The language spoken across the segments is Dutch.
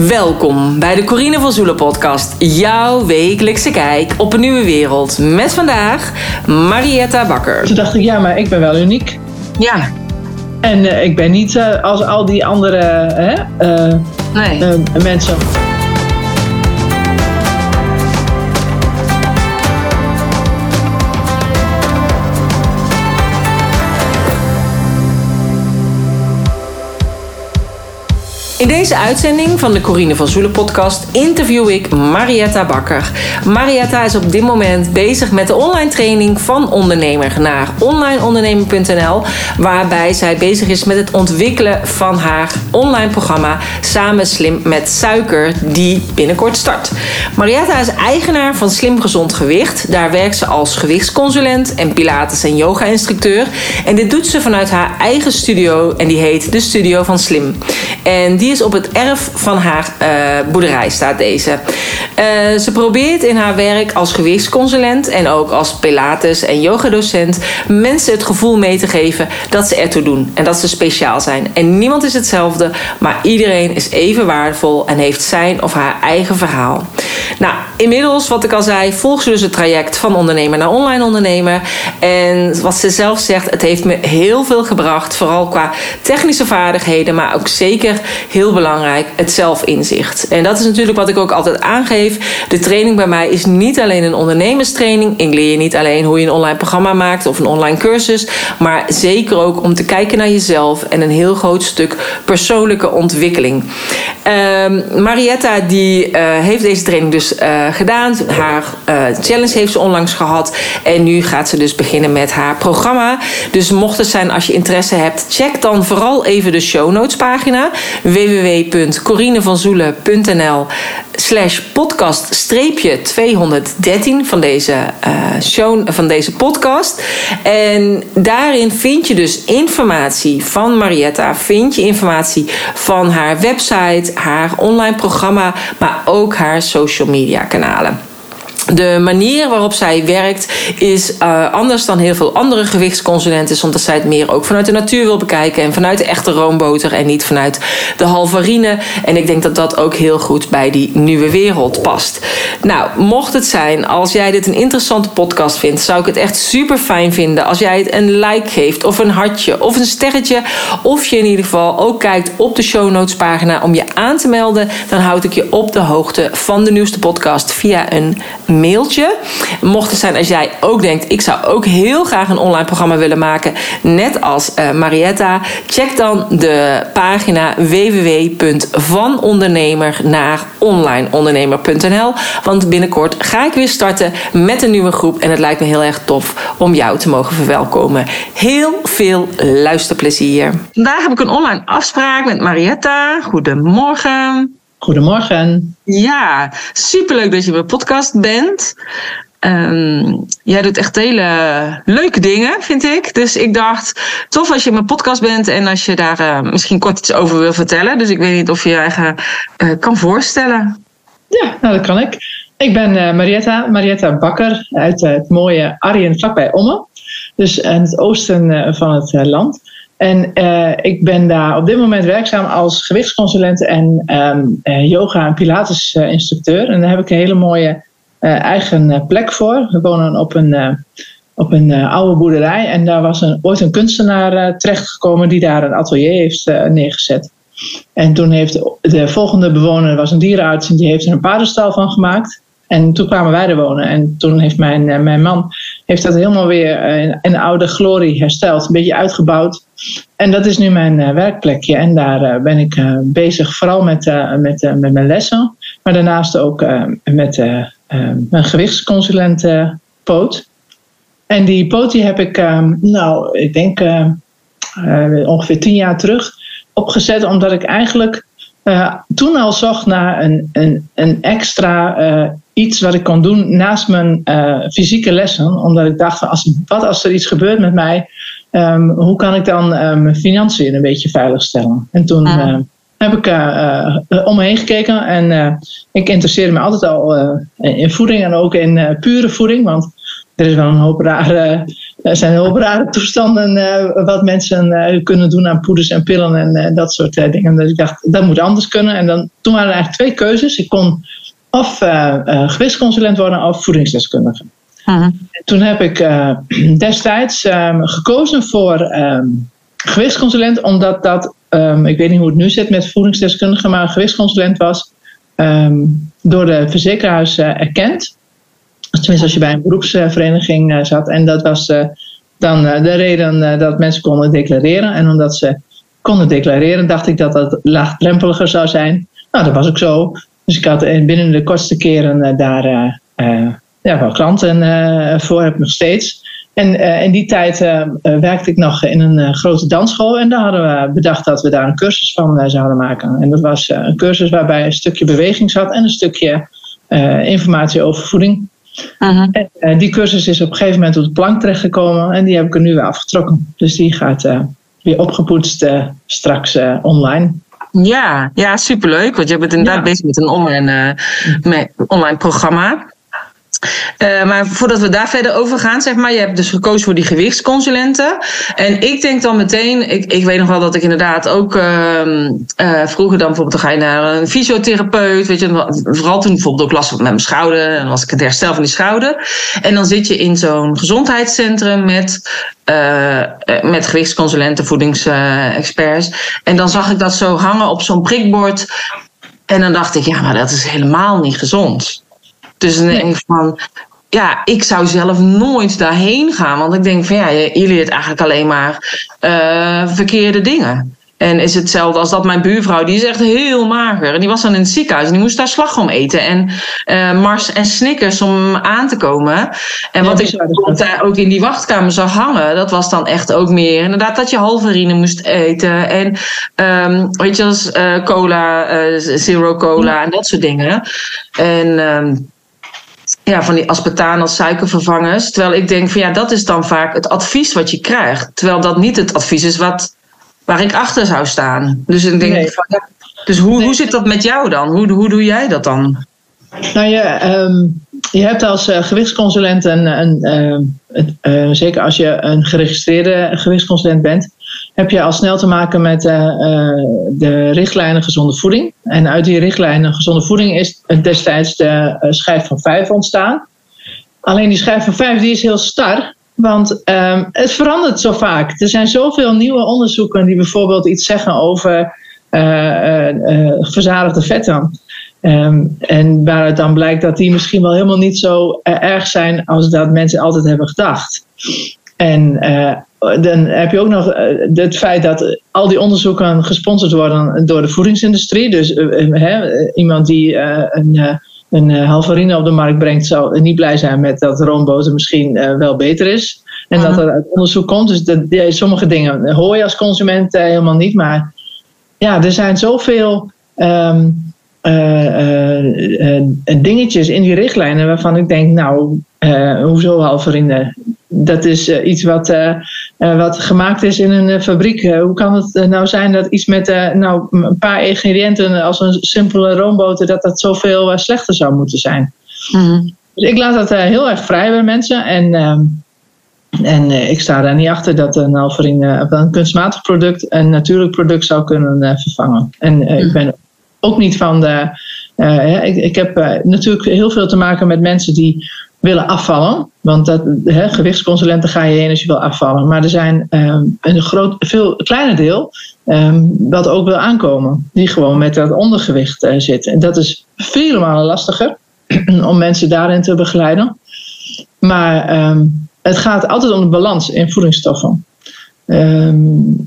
Welkom bij de Corine van Zoelen podcast, jouw wekelijkse kijk op een nieuwe wereld. Met vandaag Marietta Bakker. Toen dacht ik, ja, maar ik ben wel uniek. Ja. En uh, ik ben niet uh, als al die andere uh, nee. mensen. In deze uitzending van de Corine van Zoelen podcast interview ik Marietta Bakker. Marietta is op dit moment bezig met de online training van ondernemer naar onlineondernemer.nl, waarbij zij bezig is met het ontwikkelen van haar online programma Samen Slim met Suiker, die binnenkort start. Marietta is eigenaar van Slim Gezond Gewicht. Daar werkt ze als gewichtsconsulent en Pilates- en yoga-instructeur. En dit doet ze vanuit haar eigen studio en die heet de Studio van Slim. En is op het erf van haar uh, boerderij, staat deze. Uh, ze probeert in haar werk als gewichtsconsulent en ook als Pilates- en yogadocent mensen het gevoel mee te geven dat ze ertoe doen en dat ze speciaal zijn. En niemand is hetzelfde, maar iedereen is even waardevol en heeft zijn of haar eigen verhaal. Nou, inmiddels, wat ik al zei, volgt ze dus het traject van ondernemer naar online ondernemer. En wat ze zelf zegt, het heeft me heel veel gebracht, vooral qua technische vaardigheden, maar ook zeker heel belangrijk, het zelfinzicht. En dat is natuurlijk wat ik ook altijd aangeef. De training bij mij is niet alleen een ondernemerstraining. Ik leer je niet alleen hoe je een online programma maakt of een online cursus, maar zeker ook om te kijken naar jezelf en een heel groot stuk persoonlijke ontwikkeling. Uh, Marietta die uh, heeft deze training dus uh, gedaan. Haar uh, challenge heeft ze onlangs gehad. En nu gaat ze dus beginnen met haar programma. Dus mocht het zijn als je interesse hebt, check dan vooral even de show notes pagina www.corinevanzoelen.nl slash podcast streepje 213 van deze, uh, show, van deze podcast. En daarin vind je dus informatie van Marietta. Vind je informatie van haar website, haar online programma, maar ook haar social media kanalen. De manier waarop zij werkt is uh, anders dan heel veel andere gewichtsconsulenten, omdat zij het meer ook vanuit de natuur wil bekijken en vanuit de echte roomboter en niet vanuit de halvarine. En ik denk dat dat ook heel goed bij die nieuwe wereld past. Nou, mocht het zijn, als jij dit een interessante podcast vindt, zou ik het echt super fijn vinden als jij het een like geeft, of een hartje, of een sterretje, of je in ieder geval ook kijkt op de show notes pagina om je aan te melden. Dan houd ik je op de hoogte van de nieuwste podcast via een mailtje. Mocht het zijn als jij ook denkt, ik zou ook heel graag een online programma willen maken, net als uh, Marietta, check dan de pagina www.vanondernemer naar onlineondernemer.nl. Want binnenkort ga ik weer starten met een nieuwe groep en het lijkt me heel erg tof om jou te mogen verwelkomen. Heel veel luisterplezier. Vandaag heb ik een online afspraak met Marietta. Goedemorgen. Goedemorgen. Ja, superleuk dat je bij podcast bent. Um, jij doet echt hele leuke dingen, vind ik. Dus ik dacht, tof als je in mijn podcast bent en als je daar uh, misschien kort iets over wil vertellen. Dus ik weet niet of je je eigen uh, kan voorstellen. Ja, nou dat kan ik. Ik ben uh, Marietta, Marietta Bakker uit het mooie Arjen vlakbij Ommen. Dus aan het oosten van het land. En uh, ik ben daar op dit moment werkzaam als gewichtsconsulent en um, uh, yoga- en pilates-instructeur. En daar heb ik een hele mooie uh, eigen plek voor. We wonen op een, op een oude boerderij en daar was een, ooit een kunstenaar terechtgekomen die daar een atelier heeft neergezet. En toen heeft de, de volgende bewoner, was een dierenarts, en die heeft er een paardenstal van gemaakt. En toen kwamen wij er wonen. En toen heeft mijn, mijn man heeft dat helemaal weer in, oude glorie hersteld. Een beetje uitgebouwd. En dat is nu mijn uh, werkplekje. En daar uh, ben ik uh, bezig vooral met, met, met mijn lessen. Maar daarnaast ook met mijn gewichtsconsulent Poot. En die Poot die heb ik, nou, ik denk ongeveer tien jaar terug opgezet. Omdat ik eigenlijk toen al zocht naar een, een, een extra iets wat ik kon doen naast mijn fysieke lessen. Omdat ik dacht, als, wat als er iets gebeurt met mij Um, hoe kan ik dan uh, mijn financiën een beetje veiligstellen? En toen uh, heb ik uh, om me heen gekeken en ik interesseerde me altijd al in voeding en ook in pure voeding, want er is wel een hoop rare er zijn heel rare toestanden wat mensen kunnen doen aan poeders en pillen en dat soort dingen. Dus ik dacht, dat moet anders kunnen. En dan, toen waren er eigenlijk twee keuzes. Ik kon of gewichtsconsulent worden of voedingsdeskundige. Mhm. Toen heb ik destijds ehm, gekozen voor ehm, gewichtsconsulent, omdat dat, ehm, ik weet niet hoe het nu zit met voedingsdeskundigen, maar een gewichtsconsulent was door de verzekeraars erkend. Tenminste, als je bij een beroepsvereniging eh, zat. En dat was eh, dan eh, de reden dat mensen konden declareren. En omdat ze konden declareren, dacht ik dat dat laagdrempeliger zou zijn. Nou, dat was ook zo. Dus ik had binnen de kortste keren daar ja, wel klanten voor, heb ik nog steeds. En in die tijd werkte ik nog in een grote dansschool. En daar hadden we bedacht dat we daar een cursus van zouden maken. En dat was een cursus waarbij een stukje beweging zat en een stukje informatie over voeding. Mhm. En die cursus is op een gegeven moment op de plank terechtgekomen en die heb ik er nu weer afgetrokken. Dus die gaat weer opgepoetst straks online. Ja, ja, superleuk. Want je bent inderdaad ja. bezig met een online, met online programma. Uh, maar voordat we daar verder over gaan, zeg maar, je hebt dus gekozen voor die gewichtsconsulenten. En ik denk dan meteen, ik, ik weet nog wel dat ik inderdaad ook uh, uh, vroeger dan bijvoorbeeld, ga je naar een fysiotherapeut, weet je, vooral toen bijvoorbeeld ook last had met mijn schouder, en dan was ik het herstel van die schouder. En dan zit je in zo'n gezondheidscentrum met, uh, met gewichtsconsulenten, voedingsexperts. en dan zag ik dat zo hangen op zo'n prikbord. En dan dacht ik, ja, maar dat is helemaal niet gezond. Dus dan denk ik van, ja, ik zou zelf nooit daarheen gaan. Want ik denk van ja, je, leert eigenlijk alleen maar uh, verkeerde dingen. En is hetzelfde als dat mijn buurvrouw, die is echt heel mager. En die was dan in het ziekenhuis en die moest daar slagroom eten. En uh, Mars en Snickers om aan te komen. En wat ik daar ook in die wachtkamer zag hangen, dat was dan echt ook meer. Inderdaad, dat je halverine moest eten. En um, weet je, als uh, cola, zero cola en dat soort dingen. En... Um, ja, van die aspartaan als suikervervangers. Terwijl ik denk van ja, dat is dan vaak het advies wat je krijgt. Terwijl dat niet het advies is wat, waar ik achter zou staan. Dus ik denk van, ja, dus hoe, hoe zit dat met jou dan? Hoe, hoe doe jij dat dan? Nou ja, um, je hebt als uh, gewichtsconsulent een, een uh, zeker als je een geregistreerde gewichtsconsulent bent, heb je al snel te maken met uh, de richtlijnen gezonde voeding. En uit die richtlijnen gezonde voeding is destijds de schijf van vijf ontstaan. Alleen die schijf van vijf die is heel star, want um, het verandert zo vaak. Er zijn zoveel nieuwe onderzoeken die bijvoorbeeld iets zeggen over verzadigde vetten. Um, en waaruit dan blijkt dat die misschien wel helemaal niet zo erg zijn als dat mensen altijd hebben gedacht. En uh, dan heb je ook nog uh, het feit dat al die onderzoeken gesponsord worden door de voedingsindustrie. Dus uh, iemand die een, een halverine op de markt brengt, zou niet blij zijn met dat roomboter misschien wel beter is. En dat er uit onderzoek komt. Dus dat, sommige dingen hoor je als consument helemaal niet. Maar ja, er zijn zoveel. Um, uh, dingetjes in die richtlijnen waarvan ik denk, nou, hoezo halveriende? Dat is iets wat, wat gemaakt is in een fabriek. hoe kan het nou zijn dat iets met nou, een paar ingrediënten als een simpele roomboter, dat dat zoveel slechter zou moeten zijn? Mhm. Dus ik laat dat heel erg vrij bij mensen. En, ehm, en ik sta daar niet achter dat een halverine, een kunstmatig product een natuurlijk product zou kunnen vervangen. En ik mhm. ben ook niet van de. Uh, ik, ik, heb uh, natuurlijk heel veel te maken met mensen die willen afvallen. Want dat, gewichtsconsulenten ga je heen als je wil afvallen. Maar er zijn um, een groot, veel kleiner deel um, dat ook wil aankomen. Die gewoon met dat ondergewicht uh, zitten. En dat is vele malen lastiger om mensen daarin te begeleiden. Maar um, het gaat altijd om de balans in voedingsstoffen.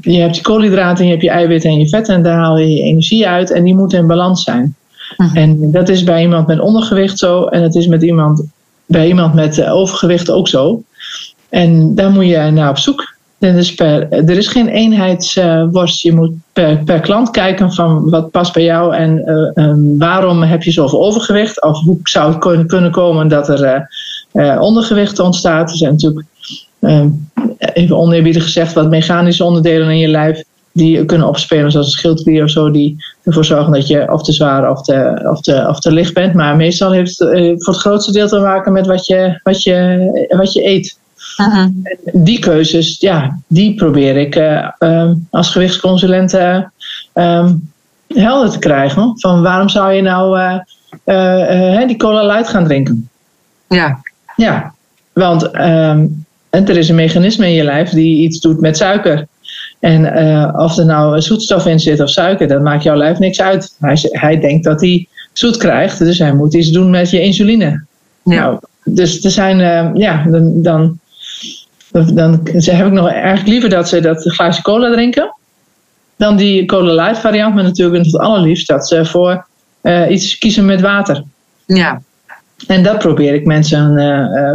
Je hebt je koolhydraten, je hebt je eiwitten en je vetten en daar haal je je energie uit en die moeten in balans zijn. Mhm. En dat is bij iemand met ondergewicht zo en het is met iemand, bij iemand met eh, overgewicht ook zo. En daar moet je naar op zoek. Dus per, er is geen eenheidsworst. je moet per, per klant kijken van wat past bij jou en uh, waarom heb je zoveel overgewicht. Of hoe zou het kunnen komen dat er uh, ondergewicht ontstaat. Er zijn natuurlijk Ehm, even oneerbiedig gezegd, wat mechanische onderdelen in je lijf die kunnen opspelen, zoals een schildklier of zo, die ervoor zorgen dat je of te zwaar of te, of te, of te licht bent. Maar meestal heeft het eh, voor het grootste deel te maken met wat je, wat je, wat je eet. Die keuzes, ja, die probeer ik uh, als gewichtsconsulent um, helder te krijgen. Van waarom zou je nou uh, die cola light gaan drinken? Ja. Ja, want um, er is een mechanisme in je lijf die iets doet met suiker. En of er nou zoetstof in zit of suiker, dat maakt jouw lijf niks uit. Hij, hij denkt dat hij zoet krijgt, dus hij moet iets doen met je insuline. Ja. Nou, dus er zijn, ja, dan, dan, dan heb ik nog erg liever dat ze dat glaasje cola drinken dan die cola light variant. Maar natuurlijk het allerliefst dat ze voor uh, iets kiezen met water. Ja. En dat probeer ik mensen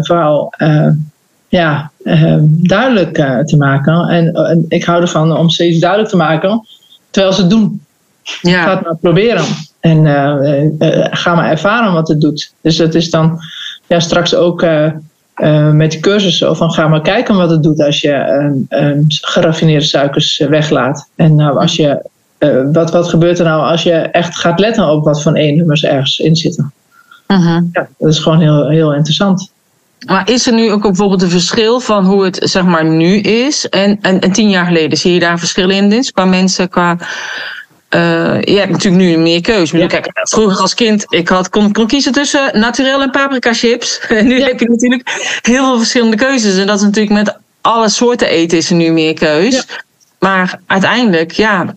vooral ja, duidelijk te maken. En ik hou ervan om steeds duidelijk te maken terwijl ze het doen. Ja. Ga het maar proberen. En ga maar ervaren wat het doet. Dus dat is dan ja, straks ook met die cursussen van ga maar kijken wat het doet als je uh, geraffineerde suikers weglaat. En nou, als je, uh, wat, wat gebeurt er nou als je echt gaat letten op wat van één nummers ergens in zitten? -huh. Ja, dat is gewoon heel, heel interessant. Maar is er nu ook bijvoorbeeld een verschil van hoe het zeg maar nu is en, en, en tien jaar geleden? Zie je daar verschillen in dus, qua mensen, qua uh, je hebt natuurlijk nu meer keuze. Ja. Kijk, vroeger als kind ik had, kon, kon kiezen tussen naturel en paprika chips. En nu heb je natuurlijk heel veel verschillende keuzes. En dat is natuurlijk met alle soorten eten is er nu meer keus. Maar uiteindelijk, ja.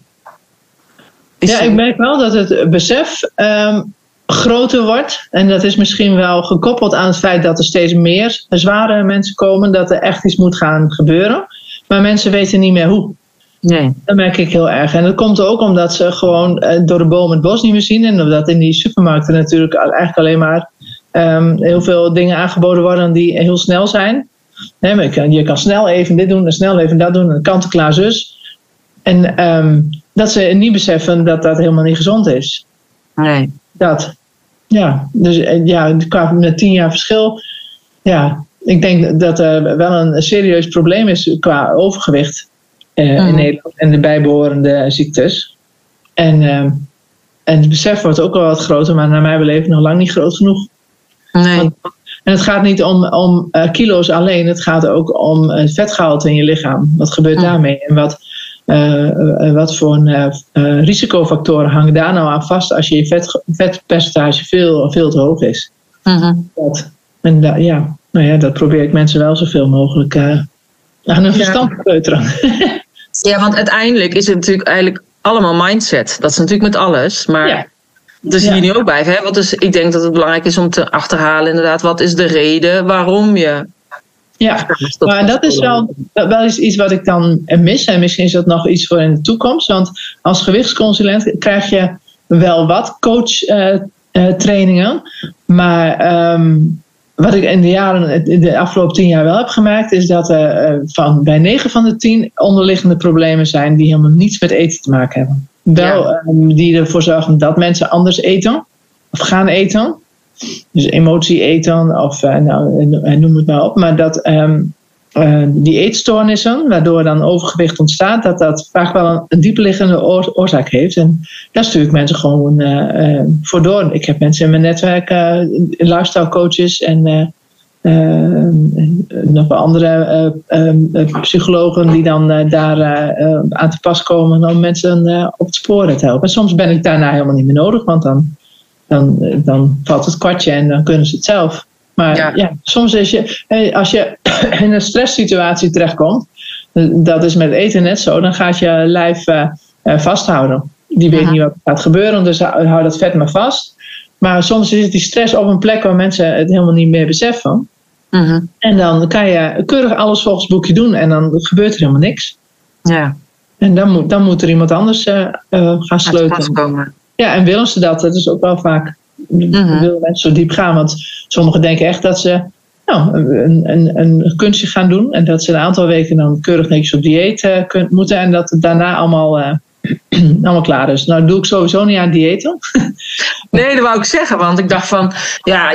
ja, ik merk wel dat het besef um, groter wordt. En dat is misschien wel gekoppeld aan het feit dat er steeds meer zware mensen komen. Dat er echt iets moet gaan gebeuren. Maar mensen weten niet meer hoe. Nee. Dat merk ik heel erg. En dat komt ook omdat ze gewoon eh, door de boom het bos niet meer zien. En omdat in die supermarkten natuurlijk eigenlijk alleen maar um, heel veel dingen aangeboden worden die heel snel zijn. Nee, je, kan, je kan snel even dit doen en snel even dat doen en kant-en-klaar zus. En um, dat ze niet beseffen dat dat helemaal niet gezond is. Nee. Dat. Ja, dus eh, ja, qua met tien jaar verschil. Ja, ik denk dat er wel een serieus probleem is qua overgewicht uh, in mhm. Nederland en de bijbehorende ziektes. En, uh, en het besef wordt ook wel wat groter, maar naar mijn beleving nog lang niet groot genoeg. Nee. en het gaat niet om, om uh, kilo's alleen, het gaat ook om het vetgehalte in je lichaam. Wat gebeurt mhm. daarmee? En wat, wat voor een, risicofactoren hangen daar nou aan vast als je, je vet, vetpercentage veel, veel te hoog is? Mm dat, en da, ja, nou ja, dat probeer ik mensen wel zoveel mogelijk aan een verstand te peuteren. Ja, want uiteindelijk is het natuurlijk eigenlijk allemaal mindset. Dat is natuurlijk met alles. Maar ja. er zie je nu ook bij. Hè? Wat is, ik denk dat het belangrijk is om te achterhalen, inderdaad, wat is de reden waarom je. Ja, maar dat is wel, wel eens iets wat ik dan mis. En misschien is dat nog iets voor in de toekomst. Want als gewichtsconsulent krijg je wel wat coachtrainingen. Uh, uh, maar um, wat ik in de, jaren, in de afgelopen tien jaar wel heb gemerkt, is dat er eh, van, bij negen van de tien onderliggende problemen zijn die helemaal niets met eten te maken hebben. Wel ehm, die ervoor zorgen dat mensen anders eten of gaan eten. Dus emotie eten of uh, nou, noem het maar op. Maar dat um, die eetstoornissen, waardoor dan overgewicht ontstaat, dat dat vaak wel een, diepliggende oorzaak heeft. En daar stuur ik mensen gewoon voor door. Ik heb mensen in mijn netwerk, lifestyle coaches en nog wel andere psychologen die dan daar aan te pas komen om mensen op het sporen te helpen. soms ben ik daarna helemaal niet meer nodig, want dan, dan, dan valt het kwartje en dan kunnen ze het zelf. Maar ja. soms is je, als je in een stresssituatie terechtkomt, dat is met eten net zo, dan gaat je lijf uh, vasthouden. Die weet niet wat gaat gebeuren, dus hou dat vet maar vast. Maar soms is die stress op een plek waar mensen het helemaal niet meer beseffen. Uh En dan kan je keurig alles volgens boekje doen en dan gebeurt er helemaal niks. Ja. En dan moet, dan moet er iemand anders uh, gaan sleutelen. Ja, en willen ze dat? Dat is ook wel vaak -huh. willen mensen zo diep gaan. Want sommigen denken echt dat ze nou, een, een, een kunstje gaan doen. En dat ze een aantal weken dan keurig netjes op dieet uh, moeten. En dat het daarna allemaal, uh, allemaal klaar is. Nou, doe ik sowieso niet aan diëten. nee, dat wou ik zeggen. Want ik dacht van, ja,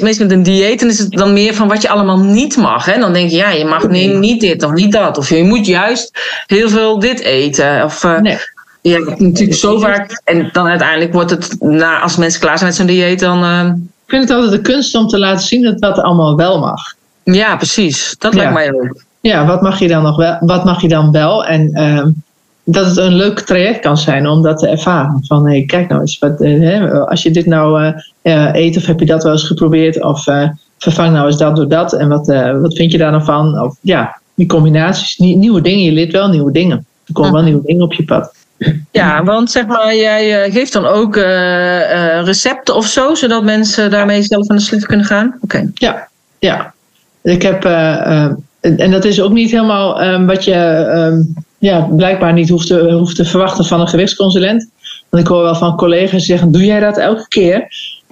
meestal met een dieet is het dan meer van wat je allemaal niet mag. Hè? Dan denk je, ja, je mag nee, niet dit of niet dat. Of je moet juist heel veel dit eten. Of, uh, nee. Ja, natuurlijk zo vaak. En dan uiteindelijk wordt het, als mensen klaar zijn met zo'n dieet, dan. Uh... Ik vind het altijd de kunst om te laten zien dat dat allemaal wel mag. Ja, precies. Dat lijkt mij ook. Ja, wat mag je dan nog wel? Wat mag je dan wel? En ehm, dat het een leuk traject kan zijn om dat te ervaren. Van hey, kijk nou eens, wat, hè, als je dit nou eet, of heb je dat wel eens geprobeerd? Of vervang nou eens dat door dat. En wat, wat vind je daar dan van? Of ja, die combinaties, nieuwe dingen. Je leert wel nieuwe dingen. Er komen wel nieuwe dingen op je pad. Ja, want zeg maar, jij eh, geeft dan ook uh, recepten of zo, zodat mensen daarmee zelf aan de slag kunnen gaan? Oké. Ja, ja. Ik heb, en dat is ook niet helemaal um, wat je um, ja, blijkbaar niet hoeft te, hoeft te verwachten van een gewichtsconsulent. Want ik hoor wel van collega's zeggen: Doe jij dat elke keer?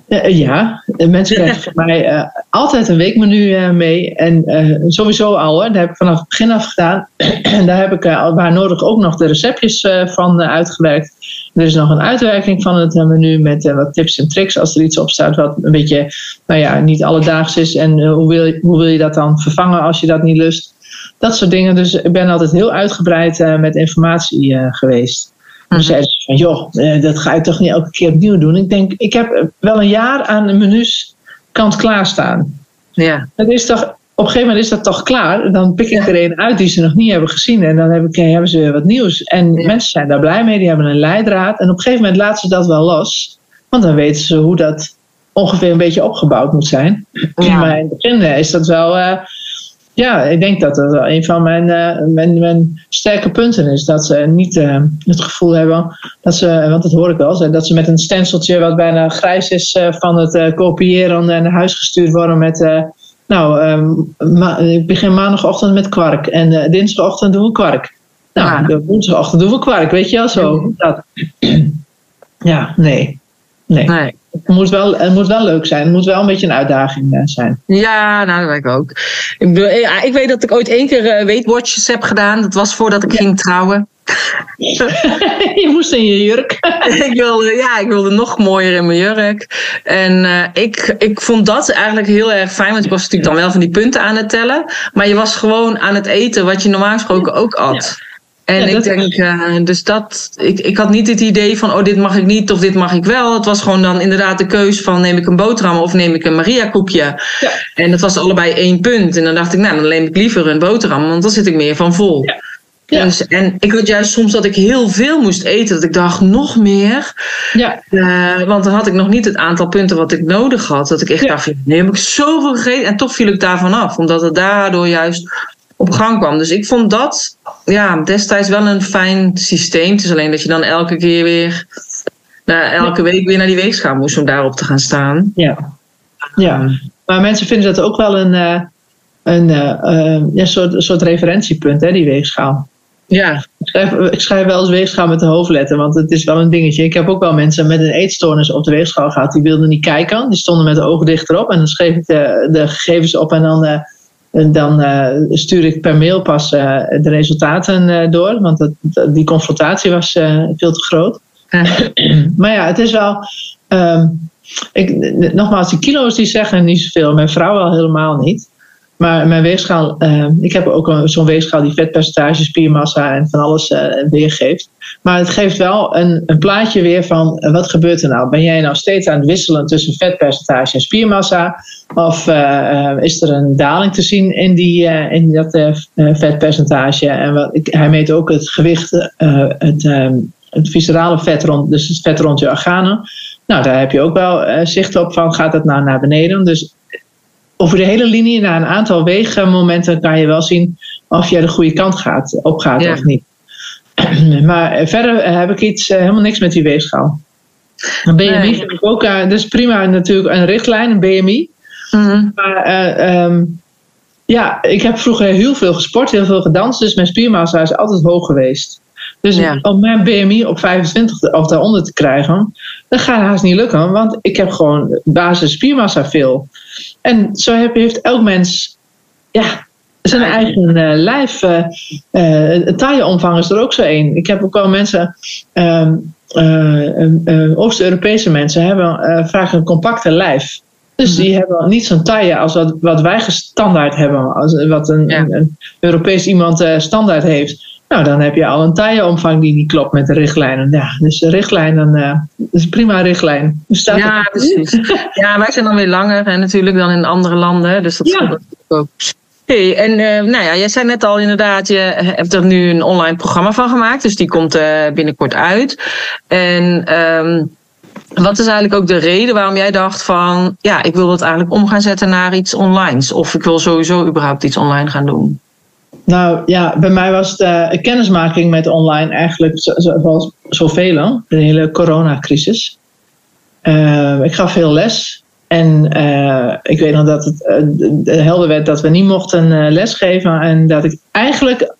Uh, ja, mensen krijgen van mij uh, altijd een weekmenu uh, mee. En sowieso al, hè, daar heb ik vanaf het begin af gedaan. en daar heb ik waar nodig ook nog de receptjes van uitgewerkt. Er is nog een uitwerking van het menu met wat tips en tricks als er iets op staat wat een beetje, nou ja, niet alledaags is. En hoe, wil, hoe wil je dat dan vervangen als je dat niet lust? Dat soort dingen. Dus ik ben altijd heel uitgebreid met informatie geweest. Dan zeiden ze van, joh, eh, dat ga ik toch niet elke keer opnieuw doen. Ik denk, ik heb wel een jaar aan de menus kant klaarstaan. Ja. Dat is toch, op een gegeven moment is dat toch klaar. Dan pik ik er een uit die ze nog niet hebben gezien. En dan heb ik, eh, hebben ze weer wat nieuws. En mensen zijn daar blij mee. Die hebben een leidraad. En op een gegeven moment laten ze dat wel los. Want dan weten ze hoe dat ongeveer een beetje opgebouwd moet zijn. Ja. Maar in het begin eh, is dat wel ja, ik denk dat dat een van mijn, uh, mijn, mijn, sterke punten is. Dat ze niet uh, het gevoel hebben dat ze, want dat hoor ik wel, dat ze met een stenciltje wat bijna grijs is uh, van het kopiëren naar huis gestuurd worden met. nou, um, ik begin maandagochtend met kwark en dinsdagochtend doen we kwark. Nou, ja. woensdagochtend doen we kwark, weet je wel zo. Dat. ja, nee. Nee. nee. Het, moet wel, het moet wel leuk zijn. Het moet wel een beetje een uitdaging uh, zijn. Ja, nou, dat weet ik ook. Ik, bedoel, ja, ik weet dat ik ooit één keer uh, heb gedaan. Dat was voordat ik ging trouwen. je moest in je jurk. ik wilde, ja, ik wilde nog mooier in mijn jurk. En uh, ik, ik vond dat eigenlijk heel erg fijn. Want ik was natuurlijk dan wel van die punten aan het tellen. Maar je was gewoon aan het eten wat je normaal gesproken ook at. Ja. En ik denk, uh, dus dat, ik, ik had niet het idee van, oh, dit mag ik niet of dit mag ik wel. Het was gewoon dan inderdaad de keus van, neem ik een boterham of neem ik een Maria-koekje. Ja. En dat was allebei één punt. En dan dacht ik, nou, dan neem ik liever een boterham, want dan zit ik meer van vol. Ja. Ja. Dus, en ik had juist soms dat ik heel veel moest eten, dat ik dacht, nog meer. Ja. Uh, want dan had ik nog niet het aantal punten wat ik nodig had. Dat ik echt dacht, nee, heb ik zoveel gegeten. En toch viel ik daarvan af, omdat het daardoor juist op gang kwam. Dus ik vond dat ja, destijds wel een fijn systeem. Het is alleen dat je dan elke keer weer, nou, elke week weer naar die weegschaal moest om daarop te gaan staan. Ja, ja. maar mensen vinden dat ook wel een, uh, een uh, ja, soort, soort referentiepunt, hè, die weegschaal. Ja. Ik schrijf, ik schrijf wel eens weegschaal met de hoofdletter, want het is wel een dingetje. Ik heb ook wel mensen met een eetstoornis op de weegschaal gehad. Die wilden niet kijken. Die stonden met de ogen dichterop. En dan schreef ik de, de gegevens op en dan dan uh, stuur ik per mail pas uh, de resultaten uh, door, want dat, die confrontatie was veel te groot. maar ja, het is wel. Um, ik, nogmaals, die kilo's die zeggen niet zoveel. Mijn vrouw al helemaal niet. Maar mijn weegschaal, uh, ik heb ook zo'n weegschaal die vetpercentage, spiermassa en van alles uh, weergeeft. Maar het geeft wel een, een plaatje weer van uh, wat gebeurt er nou? Ben jij nou steeds aan het wisselen tussen vetpercentage en spiermassa? Of is er een daling te zien in, die, in dat vetpercentage? En wat, hij meet ook het gewicht, het, het viscerale vet rond, dus het vet rond je organen. Nou, daar heb je ook wel zicht op van gaat het nou naar beneden? Dus over de hele linie, na een aantal weegmomenten, kan je wel zien of je de goede kant gaat, opgaat of niet. Maar verder heb ik iets, eh, helemaal niks met die weegschaal. Een BMI vind ik ook, uh, dat is prima natuurlijk een richtlijn, een BMI. Mhm. Maar uh, um, ja, ik heb vroeger heel veel gesport, heel veel gedanst, dus mijn spiermassa is altijd hoog geweest. Dus om mijn BMI op 25 of daaronder te krijgen, dat gaat haast niet lukken, want ik heb gewoon basis spiermassa veel. En zo heeft elk mens ja, zijn eigen uh, lijf. Uh, uh, tailleomvang is er ook zo één. Ik heb ook wel mensen, ehm, Oost-Europese mensen, hebben vaak een compacte lijf. Dus die mhm. hebben niet zo'n taille als wat, wat wij standaard hebben, als wat een, een Europees iemand standaard heeft. Nou, dan heb je al een tailleomvang die niet klopt met de richtlijnen. Ja, dus de richtlijnen, uh, is een prima richtlijn. ja, precies. ja, wij zijn dan weer langer natuurlijk dan in andere landen. Dus dat ja. ook. Hey, en uh, nou ja, jij zei net al inderdaad, je hebt er nu een online programma van gemaakt. Dus die komt uh, binnenkort uit. En um, wat is eigenlijk ook de reden waarom jij dacht van... ja, ik wil het eigenlijk om gaan zetten naar iets online. Of ik wil sowieso überhaupt iets online gaan doen? Nou ja, bij mij was het uh, kennismaking met online eigenlijk zoals zoveel, de hele coronacrisis. Uh, ik gaf veel les. En uh, ik weet nog dat het helder werd dat we niet mochten lesgeven. En dat ik eigenlijk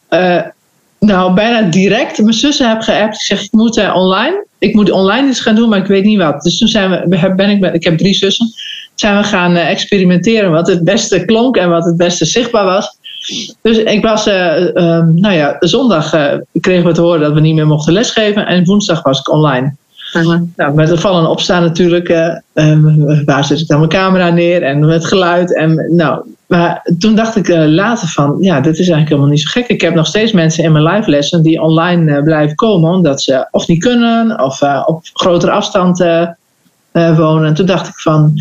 nou, bijna direct mijn zussen heb geappt. Ik zeg, ik moet online. Ik moet online iets gaan doen, maar ik weet niet wat. Dus toen zijn we, ben ik, ik heb drie zussen. Zijn we gaan experimenteren wat het beste klonk en wat het beste zichtbaar was. Dus ik was, uh, nou ja, zondag uh, kregen we te horen dat we niet meer mochten lesgeven. En woensdag was ik online. Uh-huh. Nou, met het vallen en opstaan natuurlijk. Um, waar zet ik dan mijn camera neer en met geluid. En, nou, maar toen dacht ik later van, ja, dit is eigenlijk helemaal niet zo gek. Ik heb nog steeds mensen in mijn live lessen die online blijven komen. Omdat ze of niet kunnen of op grotere afstand wonen. En toen dacht ik van,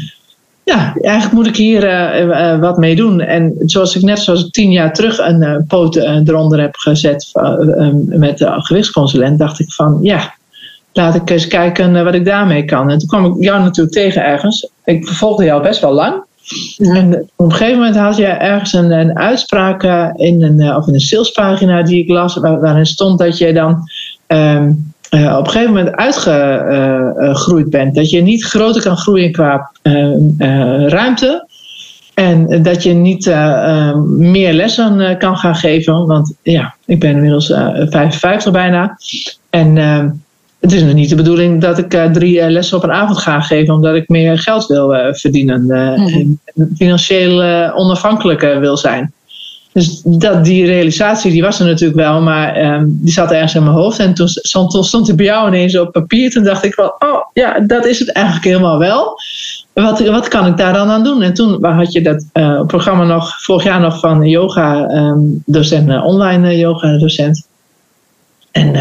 ja, eigenlijk moet ik hier uh, uh, wat mee doen. En zoals ik net zoals ik tien jaar terug een uh, poot eronder heb gezet met de gewichtsconsulent, dacht ik van ja, laat ik eens kijken wat ik daarmee kan. En toen kwam ik jou natuurlijk tegen ergens. Ik vervolgde jou best wel lang. En op een gegeven moment had je ergens een, een uitspraak in een, of in een salespagina die ik las, waarin stond dat je dan um, uh, op een gegeven moment uitgegroeid bent. Dat je niet groter kan groeien qua uh, uh, ruimte. En dat je niet meer lessen kan gaan geven. Want ja, ik ben inmiddels 55 bijna. En het is nog niet de bedoeling dat ik drie lessen op een avond ga geven. Omdat ik meer geld wil verdienen. Mm Financieel onafhankelijk wil zijn. Dus dat, die realisatie die was er natuurlijk wel, maar um, die zat ergens in mijn hoofd. En toen stond, toen stond bij jou ineens op papier. Toen dacht ik van, oh ja, dat is het eigenlijk helemaal wel. Wat, wat kan ik daar dan aan doen? En toen had je dat uh, programma nog, vorig jaar nog van yoga um, docent, uh, online uh, yoga docent. En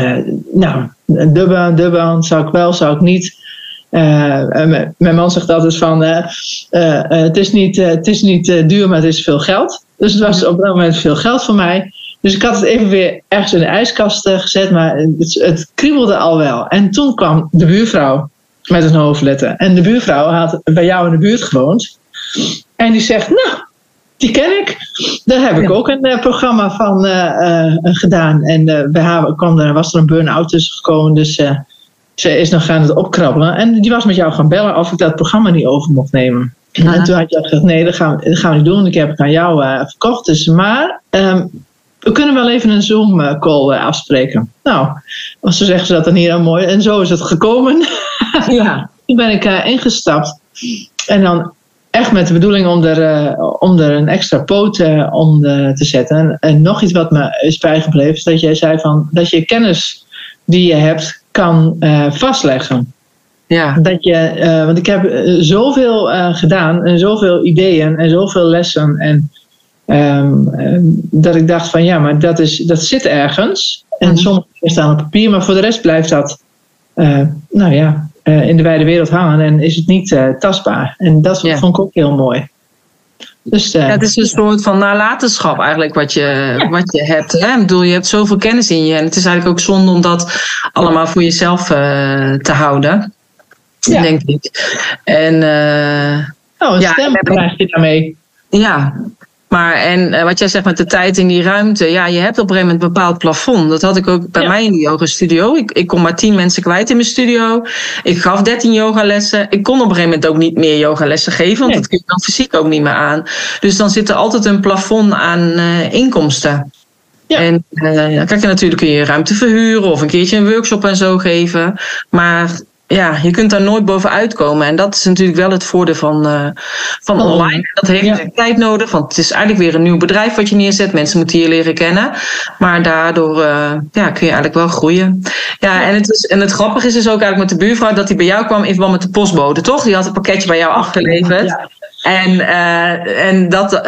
nou, dubbel, dubbel, zou ik wel, zou ik niet. mijn man zegt altijd van, het is niet, het is niet duur, maar het is veel geld. Dus het was op dat moment veel geld voor mij. Dus ik had het even weer ergens in de ijskast eh, gezet, maar het, het kriebelde al wel. En toen kwam de buurvrouw met een hoofdletter. En de buurvrouw had bij jou in de buurt gewoond. En die zegt, nou, die ken ik. Daar heb ik ook een uh, programma van uh, uh, gedaan. En bij haar kwam er, was er een burn-out tussen gekomen. Dus ze is nog gaan het opkrabbelen. En die was met jou gaan bellen of ik dat programma niet over mocht nemen. En toen had je gezegd, nee, dat gaan, we, dat gaan we niet doen. Ik heb het aan jou uh, verkocht. Dus, maar um, we kunnen wel even een Zoom-call uh, afspreken. Nou, ze zeggen ze dat dan hier al mooi. En zo is het gekomen. ja, toen ben ik uh, ingestapt. En dan echt met de bedoeling om er, om er een extra poot om te zetten. En, en, nog iets wat me is bijgebleven, is dat jij zei van dat je kennis die je hebt kan vastleggen. Ja. Dat je, uh, want ik heb eh, zoveel uh, gedaan en zoveel ideeën en zoveel lessen. En um, dat ik dacht van ja, maar dat, is, dat zit ergens. En mm sommige dingen staan op papier, maar voor de rest blijft dat nou ja, in de wijde wereld hangen en is het niet tastbaar. En dat vond ik ook heel mooi. Dus, ja, het is een soort van nalatenschap eigenlijk wat je, wat je hebt. Hè? Ik bedoel, je hebt zoveel kennis in je. En het is eigenlijk ook zonde om dat allemaal voor jezelf te houden ja. denk ik. En, uh, oh, een ja, stem krijg je daarmee. Ja, maar en uh, wat jij zegt met de tijd in die ruimte, ja, je hebt op een gegeven moment een bepaald plafond. Dat had ik ook bij mij in de yoga studio. Ik, ik kon maar tien mensen kwijt in mijn studio. Ik gaf dertien yogalessen. Ik kon op een gegeven moment ook niet meer yogalessen geven, want nee. dat kun je dan fysiek ook niet meer aan. Dus dan zit er altijd een plafond aan uh, inkomsten. Ja. En uh, kijk je natuurlijk kun je ruimte verhuren of een keertje een workshop en zo geven. Maar ja, je kunt daar nooit bovenuit komen. En dat is natuurlijk wel het voordeel van, uh, van online. Dat heeft ja. tijd nodig, want het is eigenlijk weer een nieuw bedrijf wat je neerzet. Mensen moeten je leren kennen. Maar daardoor uh, ja, kun je eigenlijk wel groeien. Ja, en het, is, en het grappige is dus ook eigenlijk met de buurvrouw dat hij bij jou kwam in verband met de postbode, toch? Die had een pakketje bij jou afgeleverd. Ja. En, uh, en dat, uh,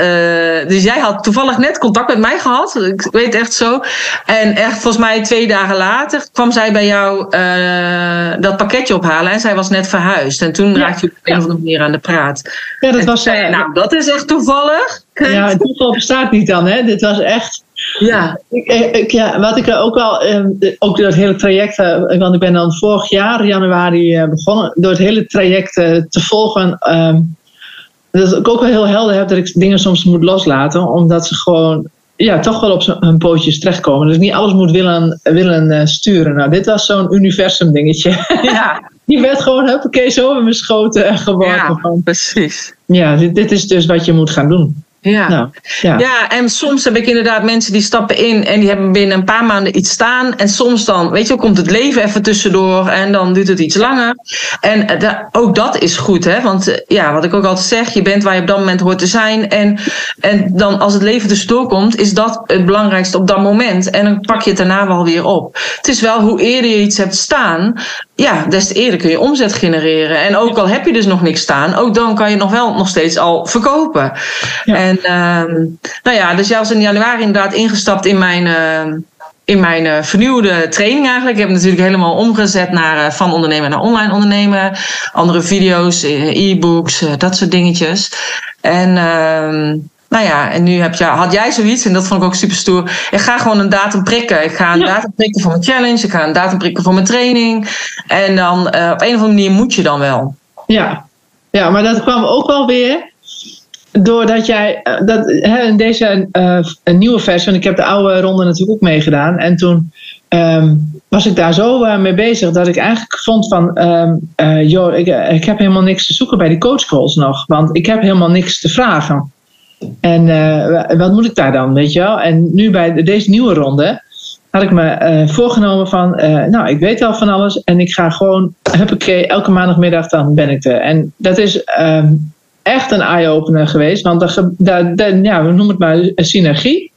dus jij had toevallig net contact met mij gehad. Ik weet echt zo. En echt volgens mij twee dagen later kwam zij bij jou uh, dat pakketje ophalen. En zij was net verhuisd. En toen ja. raakte je op een of andere manier aan de praat. Ja, dat was. Zei, nou, dat is echt toevallig. Ja, toeval bestaat niet dan, hè? Dit was echt. Ja. Ik, ik, ja, wat ik ook al, ook door het hele traject, want ik ben dan vorig jaar, januari, begonnen, door het hele traject te volgen. Um, dat ik ook wel heel helder heb dat ik dingen soms moet loslaten, omdat ze gewoon ja, toch wel op hun pootjes terechtkomen. Dus niet alles moet willen, willen sturen. Nou, dit was zo'n universum dingetje. Ja. Die werd gewoon, huppakee, zo in mijn schoten geworpen. Ja, precies. Ja, dit, dit is dus wat je moet gaan doen. Ja. Nou, ja. ja, en soms heb ik inderdaad mensen die stappen in en die hebben binnen een paar maanden iets staan. En soms dan, weet je, komt het leven even tussendoor en dan duurt het iets langer. En da, ook dat is goed, hè? Want ja, wat ik ook altijd zeg, je bent waar je op dat moment hoort te zijn. En, en dan als het leven tussendoor komt, is dat het belangrijkste op dat moment. En dan pak je het daarna wel weer op. Het is wel hoe eerder je iets hebt staan, ja, des te eerder kun je omzet genereren. En ook al heb je dus nog niks staan, ook dan kan je nog wel nog steeds al verkopen. Ja. En um, nou ja, dus jij was in januari inderdaad ingestapt in mijn, uh, in mijn uh, vernieuwde training eigenlijk. Ik heb het natuurlijk helemaal omgezet naar uh, van ondernemer naar online ondernemen. Andere video's, e-books, dat soort dingetjes. En um, nou ja, en nu heb je, had jij zoiets, en dat vond ik ook super stoer. Ik ga gewoon een datum prikken. Ik ga een Ja. datum prikken voor mijn challenge. Ik ga een datum prikken voor mijn training. En dan op een of andere manier moet je dan wel. Ja. ja, maar dat kwam ook wel weer doordat jij, uh, dat, hè, in deze uh, een nieuwe versie, want ik heb de oude ronde natuurlijk ook meegedaan. En toen um, was ik daar zo uh, mee bezig dat ik eigenlijk vond van, um, joh, ik, ik heb helemaal niks te zoeken bij die coachcalls nog. Want ik heb helemaal niks te vragen. En wat moet ik daar dan, weet je wel? En nu bij deze nieuwe ronde had ik me voorgenomen van, nou, ik weet wel van alles. En ik ga gewoon, huppakee, elke maandagmiddag dan ben ik er. En dat is... Um, echt een eye-opener geweest. Want daar, daar, daar, ja, we noemen het maar een synergie.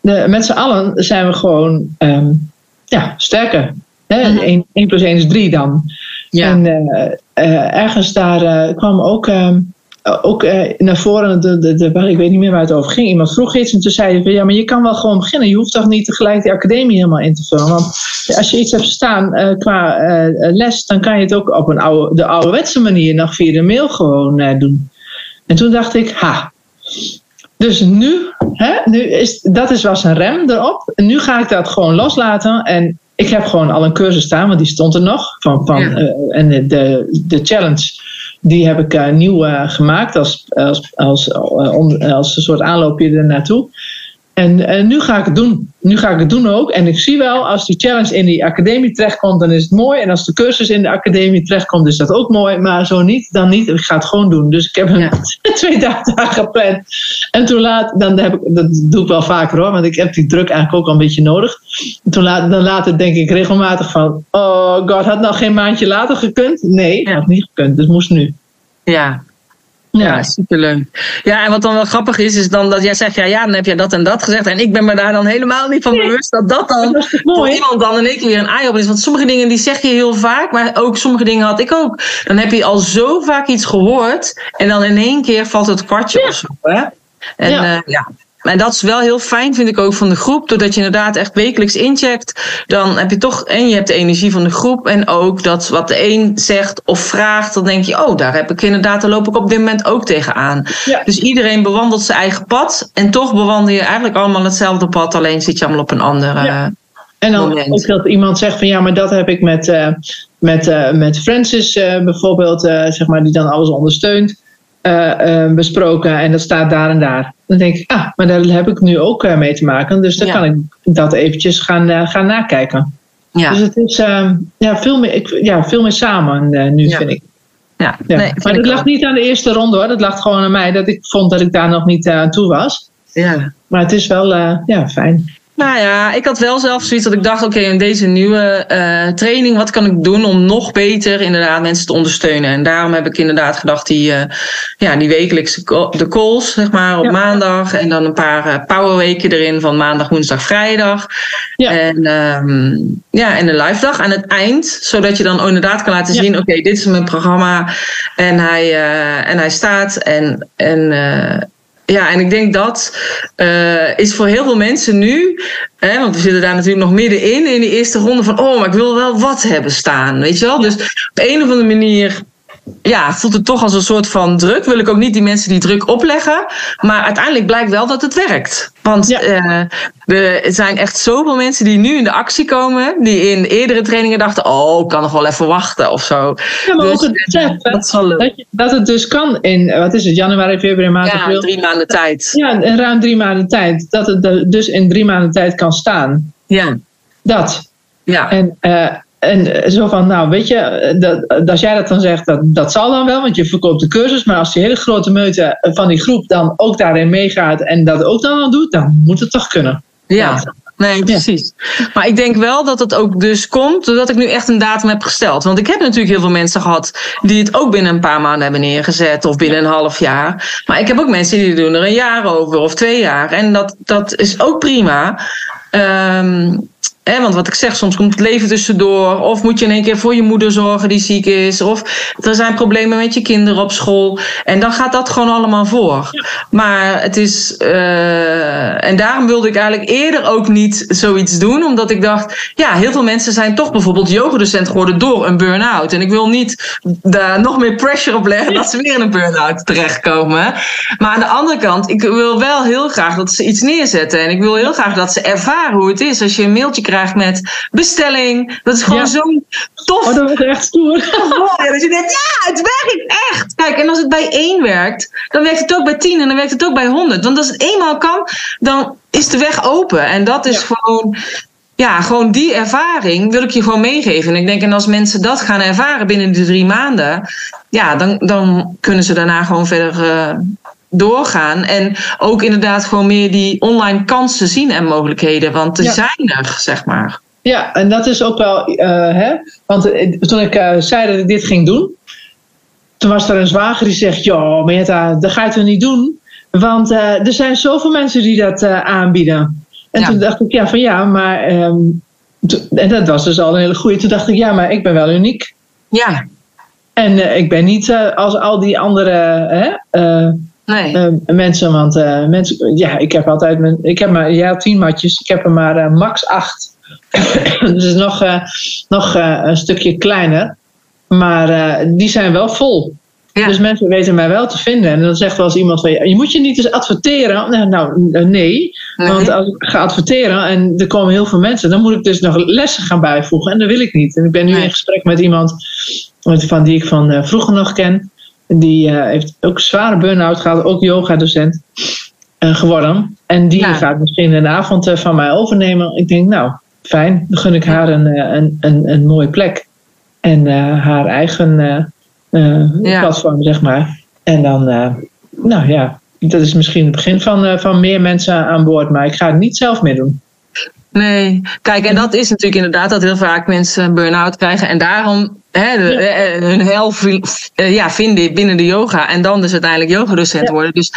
De, met z'n allen zijn we gewoon um, ja, sterker. Hè? Mhm. 1, 1 plus 1 is 3 dan. Ja. En ergens daar kwam ook, um, ook naar voren, de, de, de, ik weet niet meer waar het over ging. Iemand vroeg iets en toen zei je, ja, maar je kan wel gewoon beginnen. Je hoeft toch niet tegelijk die academie helemaal in te vullen. Want als je iets hebt staan qua les, dan kan je het ook op een oude, de ouderwetse manier nog via de mail gewoon doen. En toen dacht ik, ha. Dus nu, hè, nu is, dat is, was een rem erop. En nu ga ik dat gewoon loslaten. En ik heb gewoon al een cursus staan, want die stond er nog. Van, van, Ja. en de, de, de challenge, die heb ik uh, nieuw uh, gemaakt als, als, als, uh, als een soort aanloopje er naartoe. En, en nu ga ik het doen. Nu ga ik het doen ook. En ik zie wel, als die challenge in die academie terechtkomt, dan is het mooi. En als de cursus in de academie terechtkomt, is dat ook mooi. Maar zo niet, dan niet. Ik ga het gewoon doen. Dus ik heb een Ja. twee dagen gepland. En toen laat, dan heb ik, dat doe ik wel vaker hoor, want ik heb die druk eigenlijk ook al een beetje nodig. En toen laat, dan later denk ik regelmatig van, oh god, had nou geen maandje later gekund? Nee, Ja. had niet gekund. Dus moest nu. Ja, Ja, superleuk. Ja, en wat dan wel grappig is, is dan dat jij zegt, ja, ja, dan heb je dat en dat gezegd. En ik ben me daar dan helemaal niet van Nee. bewust dat dat dan dat voor iemand dan één keer weer een eye-opener is. Want sommige dingen die zeg je heel vaak, maar ook sommige dingen had ik ook. Dan heb je al zo vaak iets gehoord en dan in één keer valt het kwartje Ja. of zo. Hè? En Ja. ja. ja. En dat is wel heel fijn, vind ik ook van de groep. Doordat je inderdaad echt wekelijks incheckt. Dan heb je toch, en je hebt de energie van de groep. En ook dat wat de een zegt of vraagt. Dan denk je, oh, daar heb ik inderdaad, daar loop ik op dit moment ook tegenaan. Ja. Dus iedereen bewandelt zijn eigen pad. En toch bewandel je eigenlijk allemaal hetzelfde pad. Alleen zit je allemaal op een andere. Ja. En dan moment. ook dat iemand zegt van ja, maar dat heb ik met, uh, met, uh, met Francis uh, bijvoorbeeld, zeg maar, die dan alles ondersteunt, uh, besproken. En dat staat daar en daar. Dan denk ik, ah, maar daar heb ik nu ook uh, mee te maken. Dus dan Ja. kan ik dat eventjes gaan, gaan nakijken. Ja, Dus het is uh, ja, veel, meer, ik, ja, veel meer samen nu, Ja. vind ik. ja. Ja. Nee, maar dat ook. lag niet aan de eerste ronde hoor. Dat lag gewoon aan mij. Dat ik vond dat ik daar nog niet aan toe was. Ja. Maar het is wel ja, fijn. Nou ja, ik had wel zelf zoiets dat ik dacht: oké, in deze nieuwe uh, training, wat kan ik doen om nog beter inderdaad mensen te ondersteunen? En daarom heb ik inderdaad gedacht: die, uh, ja, die wekelijkse de calls, zeg maar, op ja. maandag. En dan een paar uh, powerweken erin van maandag, woensdag, vrijdag. Ja. En, um, ja, en een live dag aan het eind, zodat je dan inderdaad kan laten zien: oké, dit is mijn programma. En hij, en hij staat. En. en ja, en ik denk dat uh, is voor heel veel mensen nu, hè, want we zitten daar natuurlijk nog middenin in die eerste ronde van, oh, maar ik wil wel wat hebben staan, weet je wel? Dus op een of andere manier ja, voelt het toch als een soort van druk. Wil ik ook niet die mensen die druk opleggen. Maar uiteindelijk blijkt wel dat het werkt. Want ja. uh, er zijn echt zoveel mensen die nu in de actie komen. Die in eerdere trainingen dachten: oh, ik kan nog wel even wachten of zo. Ja, maar dus, ook het besef, dat, dat, dat het dus kan in, wat is het, januari, februari, maart, ja, april. drie maanden tijd. Ja, in ruim drie maanden tijd. Dat het dus in drie maanden tijd kan staan. Ja. Dat. Ja. En uh, en zo van, nou weet je, dat, als jij dat dan zegt, dat, dat zal dan wel, want je verkoopt de cursus. Maar als die hele grote meute van die groep dan ook daarin meegaat en dat ook dan al doet, dan moet het toch kunnen. Ja. Nee, precies. Maar ik denk wel dat het ook dus komt doordat ik nu echt een datum heb gesteld. Want ik heb natuurlijk heel veel mensen gehad die het ook binnen een paar maanden hebben neergezet of binnen een half jaar. Maar ik heb ook mensen die doen er een jaar over of twee jaar. En dat, dat is ook prima. Um, want wat ik zeg, soms komt het leven tussendoor. Of moet je in één keer voor je moeder zorgen die ziek is. Of er zijn problemen met je kinderen op school. En dan gaat dat gewoon allemaal voor. Maar het is. Uh, en daarom wilde ik eigenlijk eerder ook niet zoiets doen. Omdat ik dacht, ja, heel veel mensen zijn toch bijvoorbeeld yogadocent geworden door een burn-out. En ik wil niet daar nog meer pressure op leggen dat ze weer in een burn-out terechtkomen. Maar aan de andere kant, ik wil wel heel graag dat ze iets neerzetten. En ik wil heel graag dat ze ervaren hoe het is als je een mailtje krijgt met bestelling. Dat is gewoon ja. zo tof. Oh, dat is echt stoer. Ja, je denkt, ja, het werkt echt. Kijk, en als het bij één werkt, dan werkt het ook bij tien en dan werkt het ook bij honderd. Want als het eenmaal kan, dan is de weg open. En dat is ja. gewoon ja, gewoon die ervaring wil ik je gewoon meegeven. En ik denk, en als mensen dat gaan ervaren binnen de drie maanden, ja, dan, dan kunnen ze daarna gewoon verder uh, doorgaan. En ook inderdaad gewoon meer die online kansen zien en mogelijkheden. Want er ja. zijn er, zeg maar. Ja, en dat is ook wel, uh, hè, want toen ik uh, zei dat ik dit ging doen, toen was er een zwager die zegt: Joh, Marietta, dat ga je toch niet doen? Want uh, er zijn zoveel mensen die dat aanbieden. En ja. toen dacht ik: Ja, van ja, maar. Um, en dat was dus al een hele goede. Toen dacht ik: Ja, maar ik ben wel uniek. Ja. En ik ben niet als al die andere. Nee. Uh, mensen, want uh, mensen, ja, ik heb altijd mijn, ik heb maar, ja, tien matjes, ik heb er maar uh, max acht. dus nog, nog een stukje kleiner. Maar die zijn wel vol. Ja. Dus mensen weten mij wel te vinden. En dan zegt wel eens iemand van, je moet je niet eens adverteren. Nou, nou nee. nee. Want als ik ga adverteren en er komen heel veel mensen, dan moet ik dus nog lessen gaan bijvoegen. En dat wil ik niet. En ik ben nu nee. in gesprek met iemand van die ik van vroeger nog ken. Die uh, heeft ook zware burn-out gehad, ook yoga-docent uh, geworden. En die ja. gaat misschien een avond uh, van mij overnemen. Ik denk, nou, fijn, dan gun ik haar een, een, een, een mooie plek. En haar eigen ja. platform, zeg maar. En dan, nou ja, dat is misschien het begin van, van meer mensen aan boord. Maar ik ga het niet zelf meer doen. Nee, kijk, en dat is natuurlijk inderdaad dat heel vaak mensen een burn-out krijgen. En daarom hè, de, ja. hun hel ja, vinden binnen de yoga. En dan dus uiteindelijk yogadocent ja. worden. Dus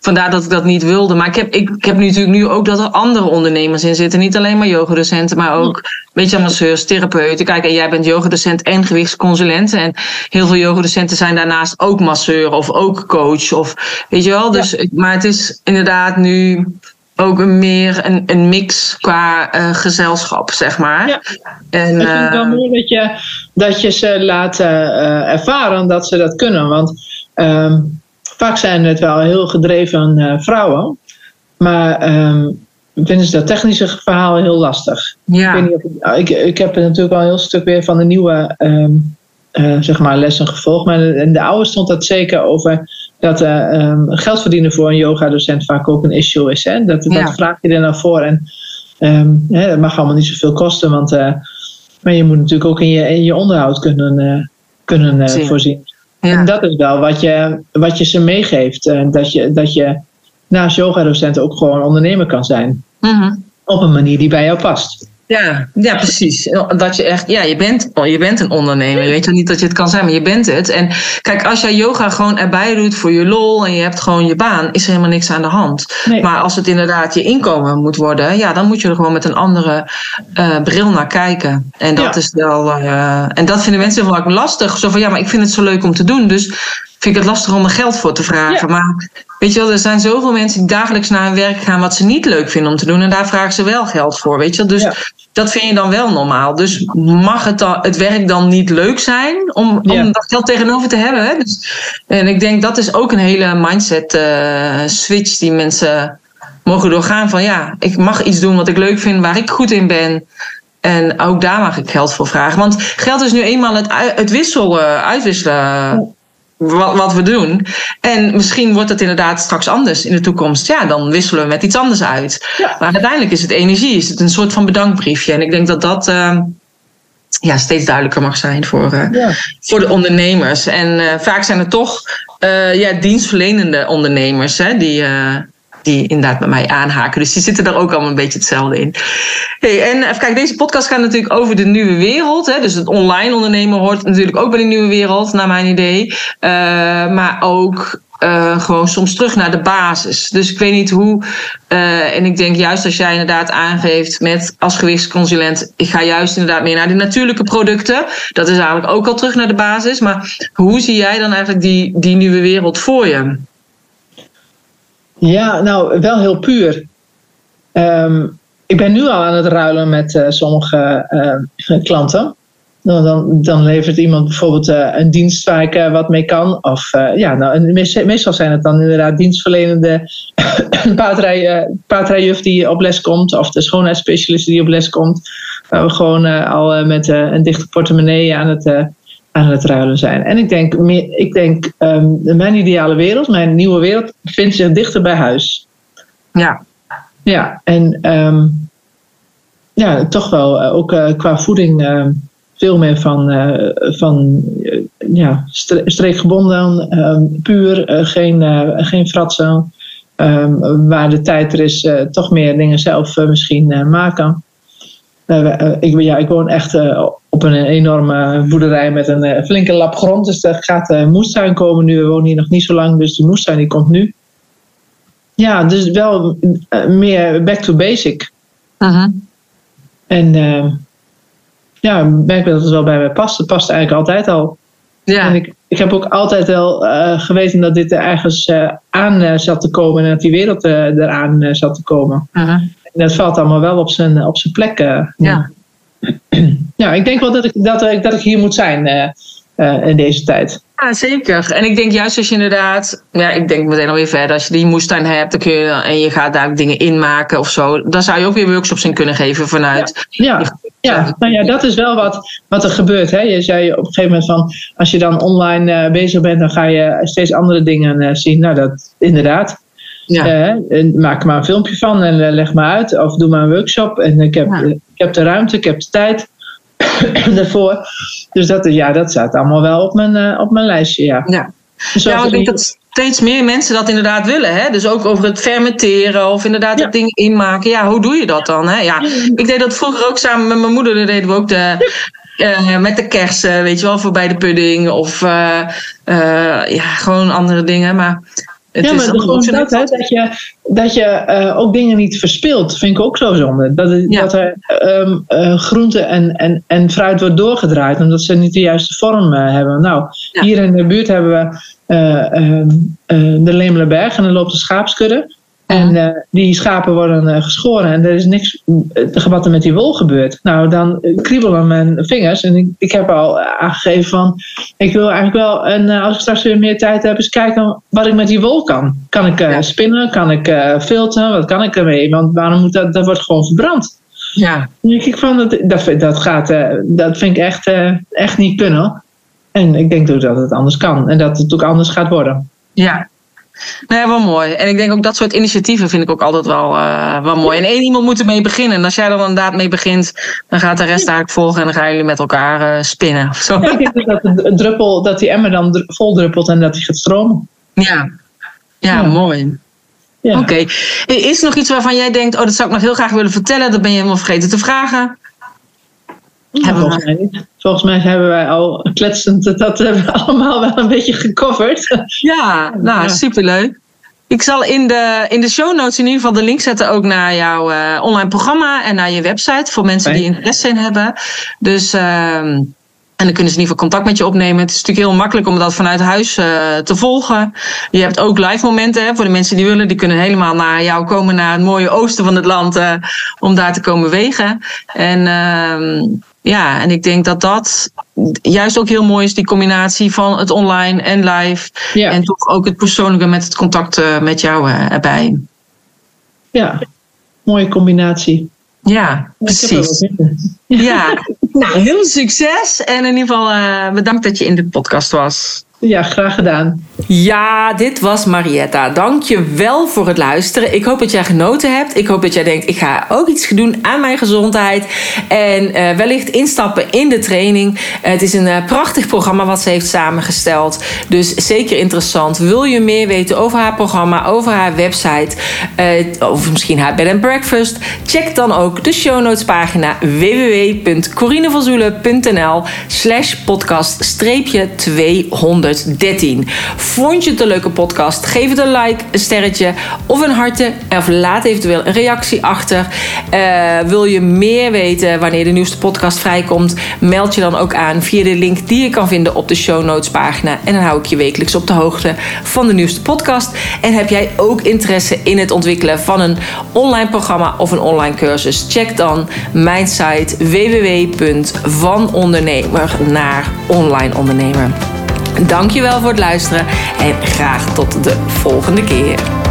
vandaar dat ik dat niet wilde. Maar ik heb, ik, ik heb nu natuurlijk nu ook dat er andere ondernemers in zitten. Niet alleen maar yogadocenten, maar ook een beetje masseurs, therapeuten. Kijk, en jij bent yogadocent en gewichtsconsulent. En heel veel yogadocenten zijn daarnaast ook masseur of ook coach. Of weet je wel. Dus. Maar het is inderdaad nu ook een meer een, een mix qua uh, gezelschap, zeg maar. Ja. En, ik vind het wel mooi dat je, dat je ze laat uh, ervaren dat ze dat kunnen. Want um, vaak zijn het wel heel gedreven vrouwen. Maar um, vinden ze dat technische verhaal heel lastig. Ja. Ik, weet niet of, ik, ik heb natuurlijk al een heel stuk weer van de nieuwe um, zeg maar lessen gevolgd. Maar in de oude stond dat zeker over dat uh, um, geld verdienen voor een yoga-docent vaak ook een issue is. Hè? Dat, ja. dat vraag je er nou voor. En um, hè, dat mag allemaal niet zoveel kosten, want uh, maar je moet natuurlijk ook in je, in je onderhoud kunnen, uh, kunnen voorzien. Ja. En dat is wel wat je, wat je ze meegeeft. dat, je, dat je naast yoga-docent ook gewoon ondernemer kan zijn. Mm -hmm. op een manier die bij jou past. Ja, ja, precies. Dat je echt, ja, je bent, je bent een ondernemer. Je weet niet dat je het kan zijn, maar je bent het. En kijk, als jij yoga gewoon erbij doet voor je lol en je hebt gewoon je baan, is er helemaal niks aan de hand. Maar als het inderdaad je inkomen moet worden, ja, dan moet je er gewoon met een andere uh, bril naar kijken. En dat is wel, uh, en dat vinden mensen vaak lastig. Zo van ja, maar ik vind het zo leuk om te doen. Dus vind ik het lastig om er geld voor te vragen. Maar weet je wel, er zijn zoveel mensen die dagelijks naar hun werk gaan wat ze niet leuk vinden om te doen. En daar vragen ze wel geld voor. Weet je wel? Dus dat vind je dan wel normaal. Dus mag het, dan, het werk dan niet leuk zijn om, om dat geld tegenover te hebben? Hè? Dus, en ik denk dat is ook een hele mindset uh, switch die mensen mogen doorgaan. Van ja, ik mag iets doen wat ik leuk vind, waar ik goed in ben. En ook daar mag ik geld voor vragen. Want geld is nu eenmaal het, het wisselen, uitwisselen wat, wat we doen. En misschien wordt het inderdaad straks anders in de toekomst. Ja, dan wisselen we met iets anders uit. Maar uiteindelijk is het energie, is het een soort van bedankbriefje. En ik denk dat dat uh, ja, steeds duidelijker mag zijn voor, uh, voor de ondernemers. En uh, vaak zijn het toch ja, dienstverlenende ondernemers hè, die die inderdaad bij mij aanhaken. Dus die zitten daar ook allemaal een beetje hetzelfde in. Hey, en even kijken, deze podcast gaat natuurlijk over de nieuwe wereld. Hè? Dus het online ondernemen hoort natuurlijk ook bij de nieuwe wereld, naar mijn idee. Uh, maar ook uh, gewoon soms terug naar de basis. Dus ik weet niet hoe. Uh, en ik denk juist als jij inderdaad aangeeft met als gewichtsconsulent, ik ga juist inderdaad meer naar die natuurlijke producten. Dat is eigenlijk ook al terug naar de basis. Maar hoe zie jij dan eigenlijk die, die nieuwe wereld voor je? Ja, nou, wel heel puur. Um, ik ben nu al aan het ruilen met uh, sommige uh, klanten. Dan, dan levert iemand bijvoorbeeld uh, een dienst waar ik wat mee kan. Of ja, nou, meestal zijn het dan inderdaad dienstverlenende paardrijjuf die op les komt. Of de schoonheidsspecialist die op les komt. Waar we gewoon al met een dichte portemonnee aan het aan het ruilen zijn. En ik denk, ik denk um, mijn ideale wereld, mijn nieuwe wereld, vindt zich dichter bij huis. Ja. Ja, en um, ja, toch wel uh, ook uh, qua voeding uh, veel meer van, van ja, streekgebonden, um, puur, geen, geen fratsen. waar de tijd er is, toch meer dingen zelf misschien maken. Ik, ja, ik woon echt op een enorme boerderij met een flinke lap grond. Dus er gaat moestuin komen nu. We wonen hier nog niet zo lang, dus die moestuin die komt nu. Ja, dus wel meer back to basic. En uh, ja, ik merk dat het wel bij mij past. Het past eigenlijk altijd al. Ja. En ik, ik heb ook altijd wel geweten dat dit er ergens aan zat te komen en dat die wereld eraan zat te komen. -huh. Dat valt allemaal wel op zijn, op zijn plek. ja. Ja, ik denk wel dat ik, dat ik, dat ik hier moet zijn uh, in deze tijd. Ja, zeker. En ik denk juist als je inderdaad, ja, ik denk meteen alweer verder, als je die moestuin hebt dan kun je, en je gaat daar dingen inmaken of zo, dan zou je ook weer workshops in kunnen geven vanuit. Ja, ja. ja. nou ja, dat is wel wat, wat er gebeurt. Hè. Je zei op een gegeven moment van, als je dan online uh, bezig bent, dan ga je steeds andere dingen zien. Nou, dat inderdaad. Ja. Uh, maak er maar een filmpje van en uh, leg maar uit. Of doe maar een workshop. En ik heb, ja. ik heb de ruimte, ik heb de tijd daarvoor. Dus dat, ja, dat staat allemaal wel op mijn, uh, op mijn lijstje. Ja, ja. Ja ik denk dat steeds meer mensen dat inderdaad willen. Hè? Dus ook over het fermenteren of inderdaad ja. het ding inmaken. Ja, hoe doe je dat dan? Hè? Ja, ik deed dat vroeger ook samen met mijn moeder. Dan deden we ook de, uh, met de kersen, weet je wel, voorbij de pudding. Of uh, ja, gewoon andere dingen. Maar het ja, maar gewoon dat, hè, dat je, dat je uh, ook dingen niet verspilt, vind ik ook zo zonde. Dat, ja. dat er um, uh, groente en, en, en fruit wordt doorgedraaid omdat ze niet de juiste vorm uh, hebben. Nou, ja. hier in de buurt hebben we de Lemelenberg en dan loopt de schaapskudde. En uh, die schapen worden uh, geschoren en er is niks wat er met die wol gebeurt. Nou, dan kriebelen mijn vingers en ik, ik heb al aangegeven van, ik wil eigenlijk wel, en uh, als ik straks weer meer tijd heb, eens kijken wat ik met die wol kan. Kan ik spinnen? Kan ik filteren? Wat kan ik ermee? Want waarom moet dat, dat wordt gewoon verbrand. Ja. Ik van, dat, dat, dat, gaat, dat vind ik echt, echt niet kunnen. En ik denk ook dat het anders kan en dat het ook anders gaat worden. Ja, Nee, wel mooi. En ik denk ook dat soort initiatieven vind ik ook altijd wel, uh, wel mooi. En één iemand moet ermee beginnen. En als jij er dan inderdaad mee begint, dan gaat de rest eigenlijk volgen en dan gaan jullie met elkaar uh, spinnen. Of zo. Ja, ik denk dat, de druppel, dat die emmer dan vol druppelt en dat die gaat stromen. Ja, ja, ja. mooi. Ja. Oké. Is er nog iets waarvan jij denkt, oh, dat zou ik nog heel graag willen vertellen, dat ben je helemaal vergeten te vragen? Volgens mij. Volgens mij hebben wij al kletsend, dat hebben we allemaal wel een beetje gecoverd. Ja, nou, superleuk. Ik zal in de, in de show notes in ieder geval de link zetten ook naar jouw uh, online programma en naar je website voor mensen die interesse in hebben. Dus uh, en dan kunnen ze in ieder geval contact met je opnemen. Het is natuurlijk heel makkelijk om dat vanuit huis uh, te volgen. Je hebt ook live momenten hè, voor de mensen die willen. Die kunnen helemaal naar jou komen, naar het mooie oosten van het land, uh, om daar te komen wegen. En uh, ja, en ik denk dat dat juist ook heel mooi is, die combinatie van het online en live. Ja. En toch ook het persoonlijke met het contact uh, met jou erbij. Ja, mooie combinatie. Ja, precies. Ja, nou, heel succes. En in ieder geval uh, bedankt dat je in de podcast was. Ja, graag gedaan. Ja, dit was Marietta. Dank je wel voor het luisteren. Ik hoop dat jij genoten hebt. Ik hoop dat jij denkt, ik ga ook iets doen aan mijn gezondheid. En uh, wellicht instappen in de training. Het is een uh, prachtig programma wat ze heeft samengesteld. Dus zeker interessant. Wil je meer weten over haar programma, over haar website... of misschien haar bed and breakfast... check dan ook de show notes pagina www.corinevanzoelen.nl slash podcast 200 13. Vond je het een leuke podcast? Geef het een like, een sterretje of een hartje. Of laat eventueel een reactie achter. Uh, wil je meer weten wanneer de nieuwste podcast vrijkomt? Meld je dan ook aan via de link die je kan vinden op de show notes pagina. En dan hou ik je wekelijks op de hoogte van de nieuwste podcast. En heb jij ook interesse in het ontwikkelen van een online programma of een online cursus? Check dan mijn site www.vanondernemer naar online ondernemer. Dankjewel voor het luisteren en graag tot de volgende keer.